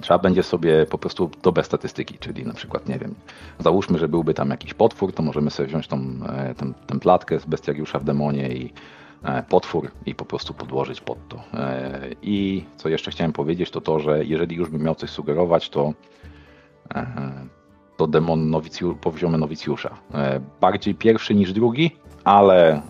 trzeba będzie sobie po prostu dobę statystyki, czyli na przykład, nie wiem, załóżmy, że byłby tam jakiś potwór, to możemy sobie wziąć tą, e, tą, platkę z bestiariusza w demonie i e, potwór i po prostu podłożyć pod to. E, I co jeszcze chciałem powiedzieć, to to, że jeżeli już bym miał coś sugerować, to to demon nowicju, poziomie nowicjusza. Bardziej pierwszy niż drugi, ale,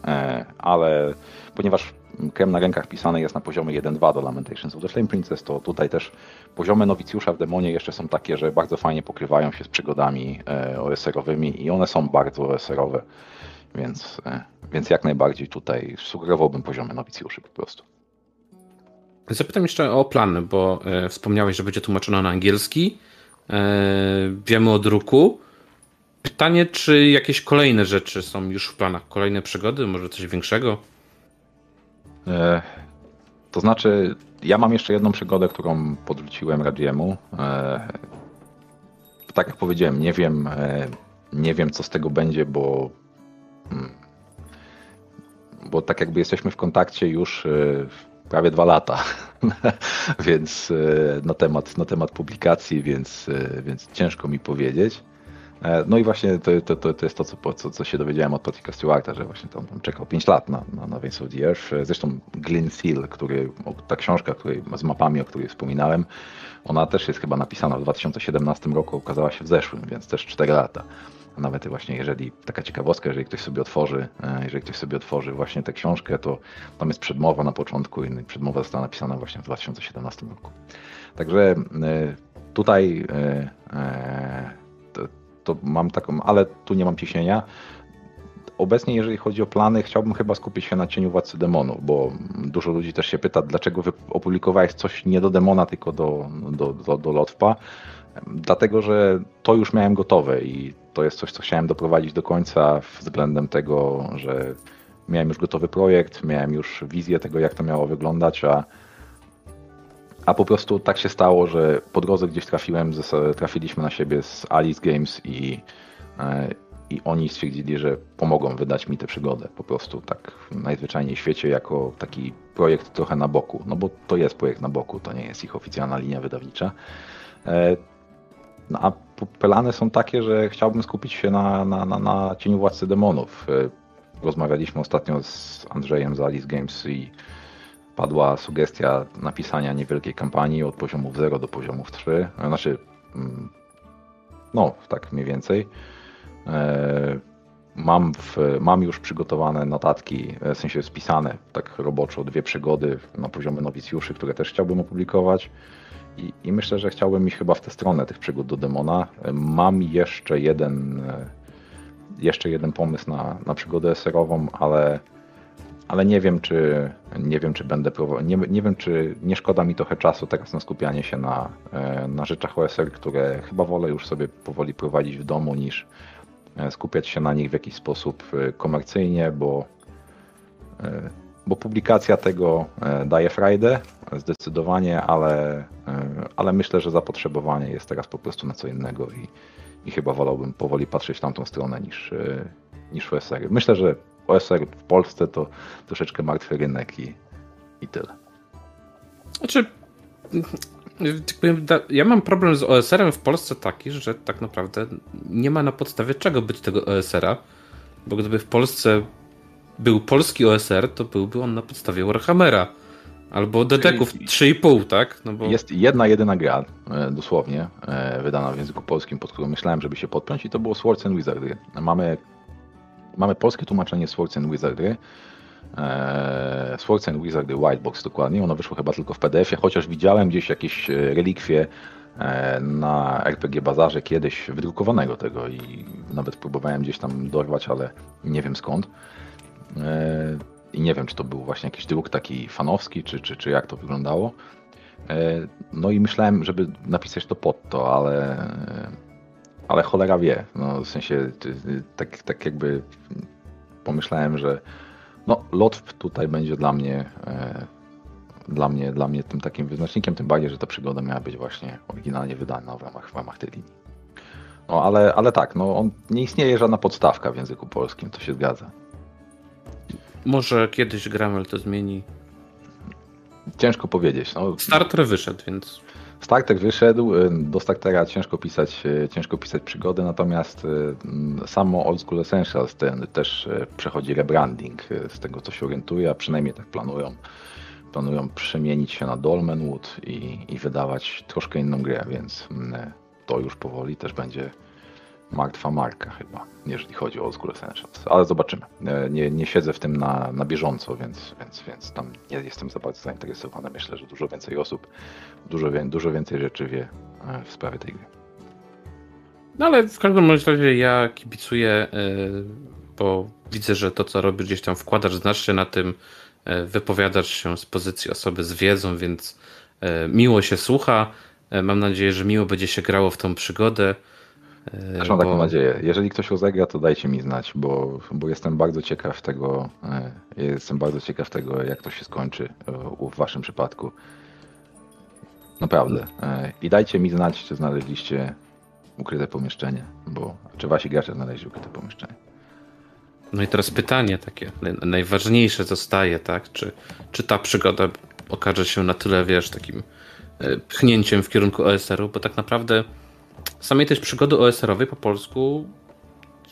ale ponieważ krem na rękach pisany jest na poziomie 1.2 do Lamentations of the Flame Princess, to tutaj też poziomy nowicjusza w demonie jeszcze są takie, że bardzo fajnie pokrywają się z przygodami OSR-owymi i one są bardzo OSR-owe, więc, więc jak najbardziej tutaj sugerowałbym poziomy nowicjuszy po prostu. Zapytam jeszcze o plany, bo e, wspomniałeś, że będzie tłumaczone na angielski. E, wiemy o druku. Pytanie, czy jakieś kolejne rzeczy są już w planach? Kolejne przygody, może coś większego? E, to znaczy, ja mam jeszcze jedną przygodę, którą podrzuciłem Radziemu. E, tak jak powiedziałem, nie wiem, e, nie wiem co z tego będzie, bo mm, bo tak jakby jesteśmy w kontakcie już e, prawie dwa lata, więc e, na temat, na temat publikacji, więc, e, więc ciężko mi powiedzieć. E, no i właśnie to, to, to, to jest to, co, co, co się dowiedziałem od Patricka Stewarta, że właśnie tam, tam czekał 5 lat na, na, na Wings of the Earth. Zresztą Glyn Seal, który, ta książka której, z mapami, o której wspominałem, ona też jest chyba napisana w 2017 roku, ukazała się w zeszłym, więc też 4 lata. A nawet właśnie jeżeli, taka ciekawostka, jeżeli ktoś sobie otworzy, e, jeżeli ktoś sobie otworzy właśnie tę książkę, to tam jest przedmowa na początku i przedmowa została napisana właśnie w 2017 roku. Także e, tutaj to mam taką, ale tu nie mam ciśnienia. Obecnie, jeżeli chodzi o plany, chciałbym chyba skupić się na cieniu Władcy Demonów, bo dużo ludzi też się pyta, dlaczego opublikowałeś coś nie do Demona, tylko do, do, do, do Lotwa. Dlatego, że to już miałem gotowe i to jest coś, co chciałem doprowadzić do końca względem tego, że miałem już gotowy projekt, miałem już wizję tego, jak to miało wyglądać, a a po prostu tak się stało, że po drodze gdzieś trafiłem, trafiliśmy na siebie z Alice Games i, e, i oni stwierdzili, że pomogą wydać mi tę przygodę. Po prostu tak najzwyczajniej w świecie jako taki projekt trochę na boku. No bo to jest projekt na boku, to nie jest ich oficjalna linia wydawnicza. E, no a plany są takie, że chciałbym skupić się na, na, na, na Cieniu Władcy Demonów. E, rozmawialiśmy ostatnio z Andrzejem z Alice Games i padła sugestia napisania niewielkiej kampanii od poziomów 0 do poziomów 3. Znaczy, mm, no, tak mniej więcej. E, mam, w, mam już przygotowane notatki, e, w sensie spisane tak roboczo, dwie przygody na poziomie nowicjuszy, które też chciałbym opublikować. I, I, myślę, że chciałbym iść chyba w tę stronę tych przygód do demona. E, mam jeszcze jeden, jeszcze jeden pomysł na, na przygodę serową, ale ale nie wiem, czy nie wiem, czy będę próbował, nie, nie wiem, czy nie szkoda mi trochę czasu teraz na skupianie się na, e, na rzeczach OSR, które chyba wolę już sobie powoli prowadzić w domu, niż e, skupiać się na nich w jakiś sposób e, komercyjnie, bo, bo publikacja tego daje frajdę zdecydowanie, ale, ale myślę, że zapotrzebowanie jest teraz po prostu na co innego i, i chyba wolałbym powoli patrzeć w tamtą stronę niż, niż OSR. Myślę, że OSR w Polsce to troszeczkę martwy rynek i, i tyle. Znaczy, tak ja mam problem z OSR-em w Polsce taki, że tak naprawdę nie ma na podstawie czego być tego OSR-a, bo gdyby w Polsce był polski OSR, to byłby on na podstawie Warhammera. Albo deteków 3,5, tak? No bo... Jest jedna, jedyna gra, e, dosłownie, e, wydana w języku polskim, pod którą myślałem, żeby się podpiąć i to było Swords and Wizardry. Mamy Mamy polskie tłumaczenie Swords and Wizardry. Eee, Swords and Wizardry Whitebox dokładnie. Ono wyszło chyba tylko w PDF-ie, chociaż widziałem gdzieś jakieś e, relikwie e, na RPG Bazarze kiedyś wydrukowanego tego i nawet próbowałem gdzieś tam dorwać, ale nie wiem skąd. E, I nie wiem, czy to był właśnie jakiś druk taki fanowski, czy, czy, czy jak to wyglądało. No i myślałem, żeby napisać to pod to, ale ale cholera wie. No, w sensie tak, tak jakby pomyślałem, że no, lot tutaj będzie dla mnie, e, dla mnie dla mnie tym takim wyznacznikiem, tym bardziej, że ta przygoda miała być właśnie oryginalnie wydana w ramach, w ramach tej linii. No ale, ale tak, no, on, nie istnieje żadna podstawka w języku polskim, to się zgadza. Może kiedyś Gramel to zmieni. Ciężko powiedzieć. No. Starter wyszedł, więc Starter wyszedł, y, do Startera ciężko pisać, y, ciężko pisać przygody, natomiast y, samo Old School Essentials ten też przechodzi rebranding z tego co się orientuje, a przynajmniej tak planują. Planują przemienić się na Dolmenwood i, i wydawać troszkę inną grę, więc mm, to już powoli też będzie martwa marka chyba, jeżeli chodzi o School Essentials. Ale zobaczymy. E, nie, nie siedzę w tym na, na bieżąco, więc, więc, więc tam nie jestem za bardzo zainteresowany. Myślę, że dużo więcej osób, dużo, dużo więcej rzeczy wie e, w sprawie tej gry. No ale w każdym razie ja kibicuję, e, bo widzę, że to co robisz gdzieś tam wkładasz znacznie na tym, wypowiadasz się z pozycji osoby z wiedzą, więc miło się słucha. Mam nadzieję, że miło będzie się grało w tą przygodę. Też mam bo... taką nadzieję. Jeżeli ktoś rozegra, to dajcie mi znać, bo, bo jestem bardzo ciekaw tego, e, jestem bardzo ciekaw tego, jak to się skończy e, w waszym przypadku. Naprawdę. E, I dajcie mi znać, czy znaleźliście ukryte pomieszczenie, bo czy wasi gracze znaleźli ukryte pomieszczenie. No i teraz pytanie takie, najważniejsze zostaje, tak? Czy, czy ta przygoda okaże się na tyle, wiesz, takim pchnięciem w kierunku OSR-u, bo tak naprawdę samej też przygody OSR-owej po polsku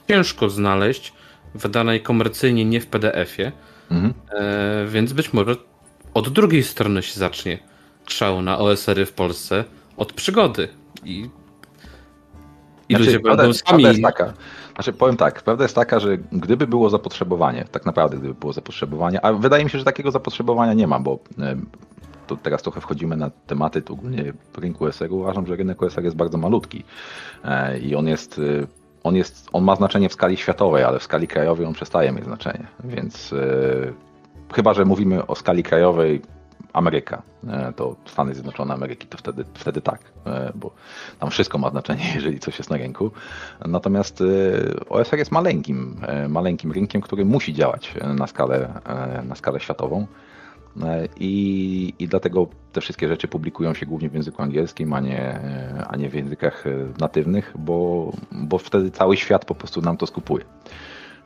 ciężko znaleźć, wydanej komercyjnie, nie w PDF-ie, mhm. e, więc być może od drugiej strony się zacznie szał na OSR-y w Polsce, od przygody. I, i znaczy, ludzie prawda, będą sami... jest taka, znaczy powiem tak, prawda jest taka, że gdyby było zapotrzebowanie, tak naprawdę gdyby było zapotrzebowanie, a wydaje mi się, że takiego zapotrzebowania nie ma, bo e, to teraz trochę wchodzimy na tematy tu ogólnie rynku OSR. Uważam, że rynek OSR jest bardzo malutki e, i on jest, e, on jest, on ma znaczenie w skali światowej, ale w skali krajowej on przestaje mieć znaczenie, więc e, chyba, że mówimy o skali krajowej, Ameryka, to Stany Zjednoczone Ameryki, to wtedy, wtedy tak, bo tam wszystko ma znaczenie, jeżeli coś jest na rynku. Natomiast OSR jest maleńkim, maleńkim rynkiem, który musi działać na skalę, na skalę światową. E, I, I dlatego te wszystkie rzeczy publikują się głównie w języku angielskim, a nie, a nie w językach e, natywnych, bo, bo wtedy cały świat po prostu nam to skupuje.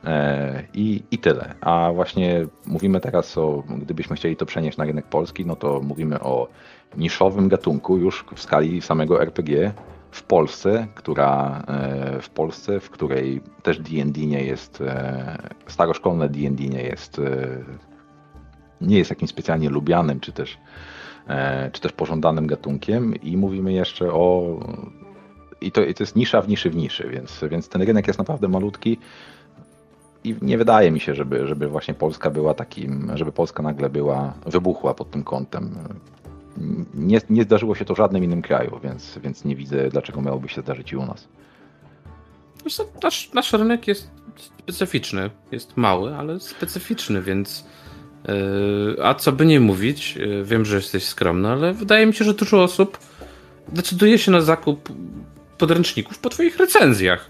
E, I, I tyle. A właśnie mówimy teraz o, gdybyśmy chcieli to przenieść na rynek polski, no to mówimy o niszowym gatunku już w skali samego RPG w Polsce, która w Polsce, w której też D&D nie jest, staroszkolne D&D nie jest nie jest jakimś specjalnie lubianym, czy też, e, czy też pożądanym gatunkiem i mówimy jeszcze o i to, i to jest nisza w niszy w niszy, więc, więc ten rynek jest naprawdę malutki i nie wydaje mi się, żeby, żeby właśnie Polska była takim, żeby Polska nagle była, wybuchła pod tym kątem. Nie, nie zdarzyło się to w żadnym innym kraju, więc, więc nie widzę, dlaczego miałoby się zdarzyć i u nas. Nasz, nasz rynek jest specyficzny, jest mały, ale specyficzny, więc a co by nie mówić, e, wiem, że jesteś skromny, ale wydaje mi się, że dużo osób decyduje się na zakup podręczników po twoich recenzjach.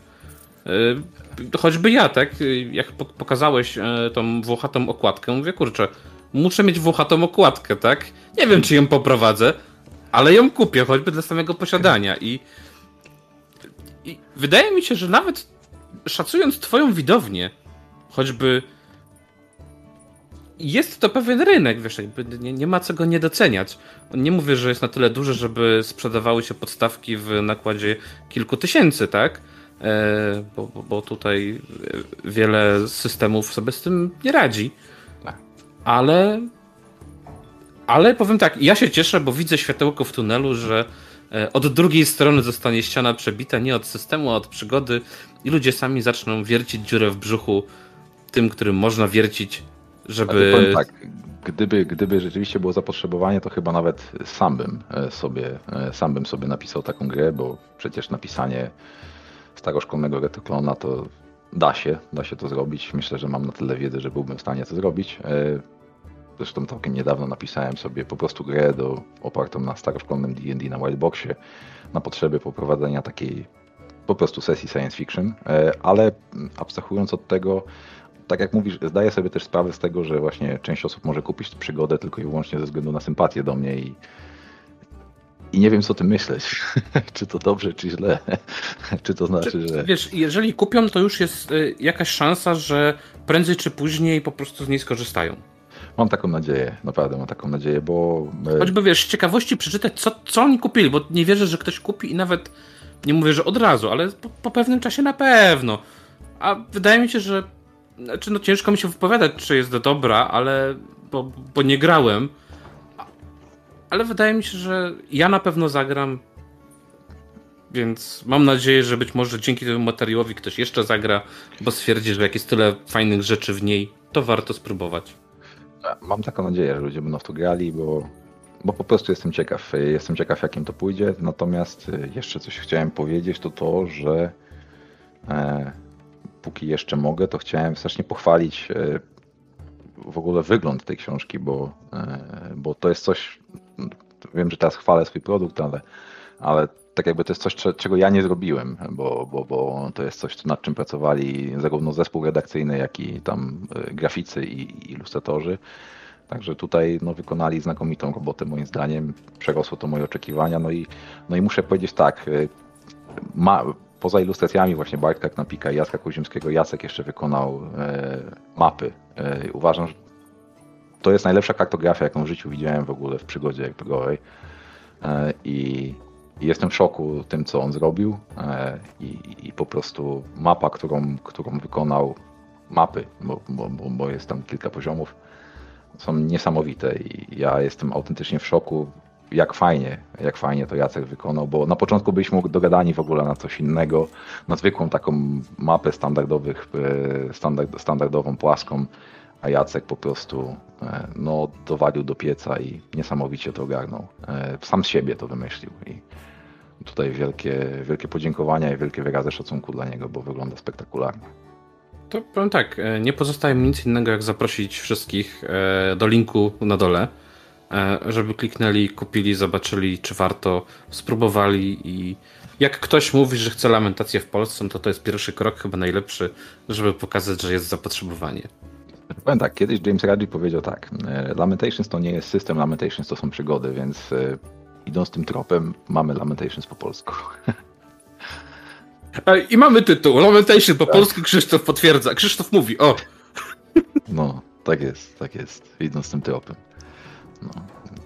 E, choćby ja, tak? Jak pokazałeś tą włochatą okładkę, mówię, kurczę, muszę mieć włochatą okładkę, tak? Nie wiem, czy ją poprowadzę, ale ją kupię, choćby dla samego posiadania. I, i wydaje mi się, że nawet szacując twoją widownię, choćby jest to pewien rynek, wiesz, nie, nie ma co go nie doceniać. Nie mówię, że jest na tyle duży, żeby sprzedawały się podstawki w nakładzie kilku tysięcy, tak? E, bo, bo tutaj wiele systemów sobie z tym nie radzi. Tak. Ale ale powiem tak, ja się cieszę, bo widzę światełko w tunelu, że e, od drugiej strony zostanie ściana przebita, nie od systemu, a od przygody i ludzie sami zaczną wiercić dziurę w brzuchu tym, którym można wiercić żeby... Powiem tak, gdyby, gdyby rzeczywiście było zapotrzebowanie, to chyba nawet sam bym e, sobie, e, sam bym sobie napisał taką grę, bo przecież napisanie staroszkolnego retyklona to da się, da się to zrobić. Myślę, że mam na tyle wiedzy, że byłbym w stanie to zrobić. E, zresztą całkiem niedawno napisałem sobie po prostu grę do, opartą na staroszkolnym D&D na Wildboxie na potrzeby poprowadzenia takiej po prostu sesji science fiction, ale abstrahując od tego, tak jak mówisz, zdaję sobie też sprawę z tego, że właśnie część osób może kupić przygodę tylko i wyłącznie ze względu na sympatię do mnie i, i nie wiem, co ty myśleć. czy to dobrze, czy źle. czy to znaczy, że. Wiesz, jeżeli kupią, to już jest y, jakaś szansa, że prędzej czy później po prostu z niej skorzystają. Mam taką nadzieję, naprawdę mam taką nadzieję, bo. E, Choćby wiesz, z ciekawości przeczytać, co, co oni kupili, bo nie wierzę, że ktoś kupi i nawet nie mówię, że od razu, ale po, po pewnym czasie na pewno. A wydaje mi się, że znaczy, no ciężko mi się wypowiadać, czy jest dobra, ale. Bo, bo nie grałem. Ale wydaje mi się, że ja na pewno zagram. więc mam nadzieję, że być może dzięki temu materiałowi ktoś jeszcze zagra, bo stwierdzi, że jak jest tyle fajnych rzeczy w niej, to warto spróbować. Mam taką nadzieję, że ludzie będą w to grali, bo, bo po prostu jestem ciekaw. Jestem ciekaw, jakim to pójdzie. Natomiast y, jeszcze coś chciałem powiedzieć, to to, że e, póki jeszcze mogę, to chciałem strasznie pochwalić e, w ogóle wygląd tej książki, bo, e, bo to jest coś, wiem, że teraz chwalę swój produkt, ale, ale tak jakby to jest coś, czego ja nie zrobiłem, bo, bo, bo to jest coś, nad czym pracowali zarówno zespół redakcyjny, jak i tam e, graficy i ilustratorzy. Także tutaj no, wykonali znakomitą robotę moim zdaniem, przerosło to moje oczekiwania. No i, no i muszę powiedzieć tak, ma, poza ilustracjami właśnie Bartka Knapika i Jacka Kozimskiego, Jacek jeszcze wykonał e, mapy. E, uważam, że to jest najlepsza kartografia, jaką w życiu widziałem w ogóle w przygodzie RPGowej. E, I, I jestem w szoku tym, co on zrobił. E, i, I po prostu mapa, którą, którą wykonał, mapy, bo, bo, bo jest tam kilka poziomów, są niesamowite i ja jestem autentycznie w szoku jak fajnie, jak fajnie to Jacek wykonał, bo na początku byliśmy dogadani w ogóle na coś innego, na zwykłą taką mapę standardowych, e, standard, standardową, płaską, a Jacek po prostu e, no, dowalił do pieca i niesamowicie to ogarnął. E, sam z siebie to wymyślił i tutaj wielkie, wielkie podziękowania i wielkie wyrazy szacunku dla niego, bo wygląda spektakularnie. To powiem tak, nie pozostaje mi nic innego jak zaprosić wszystkich do linku na dole żeby kliknęli, kupili, zobaczyli, czy warto, spróbowali i jak ktoś mówi, że chce lamentację w Polsce, no to to jest pierwszy krok, chyba najlepszy, żeby pokazać, że jest zapotrzebowanie. Powiem tak, kiedyś James Raggi powiedział tak, e, Lamentations to nie jest system, Lamentations to są przygody, więc e, idąc tym tropem mamy Lamentations po polsku. I mamy tytuł, Lamentation po tak. polsku, Krzysztof potwierdza, Krzysztof mówi, o! No, tak jest, tak jest, idąc tym tropem. No.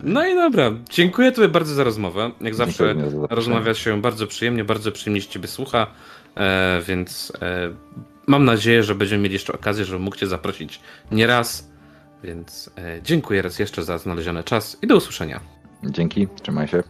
no i dobra. Dziękuję Tobie bardzo za rozmowę. Jak zawsze rozmawia się bardzo przyjemnie, bardzo przyjemnie się Ciebie słucha, e, więc e, mam nadzieję, że będziemy mieli jeszcze okazję, żeby mógł Cię zaprosić nie raz. Więc e, dziękuję raz jeszcze za znaleziony czas i do usłyszenia. Dzięki, trzymaj się.